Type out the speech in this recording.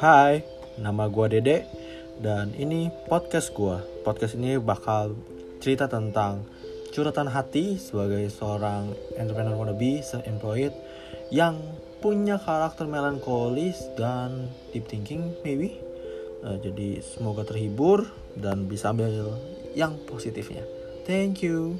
Hai, nama gue Dede dan ini podcast gue. Podcast ini bakal cerita tentang curhatan hati sebagai seorang entrepreneur wannabe, self-employed yang punya karakter melankolis dan deep thinking maybe. Uh, jadi semoga terhibur dan bisa ambil yang positifnya. Thank you.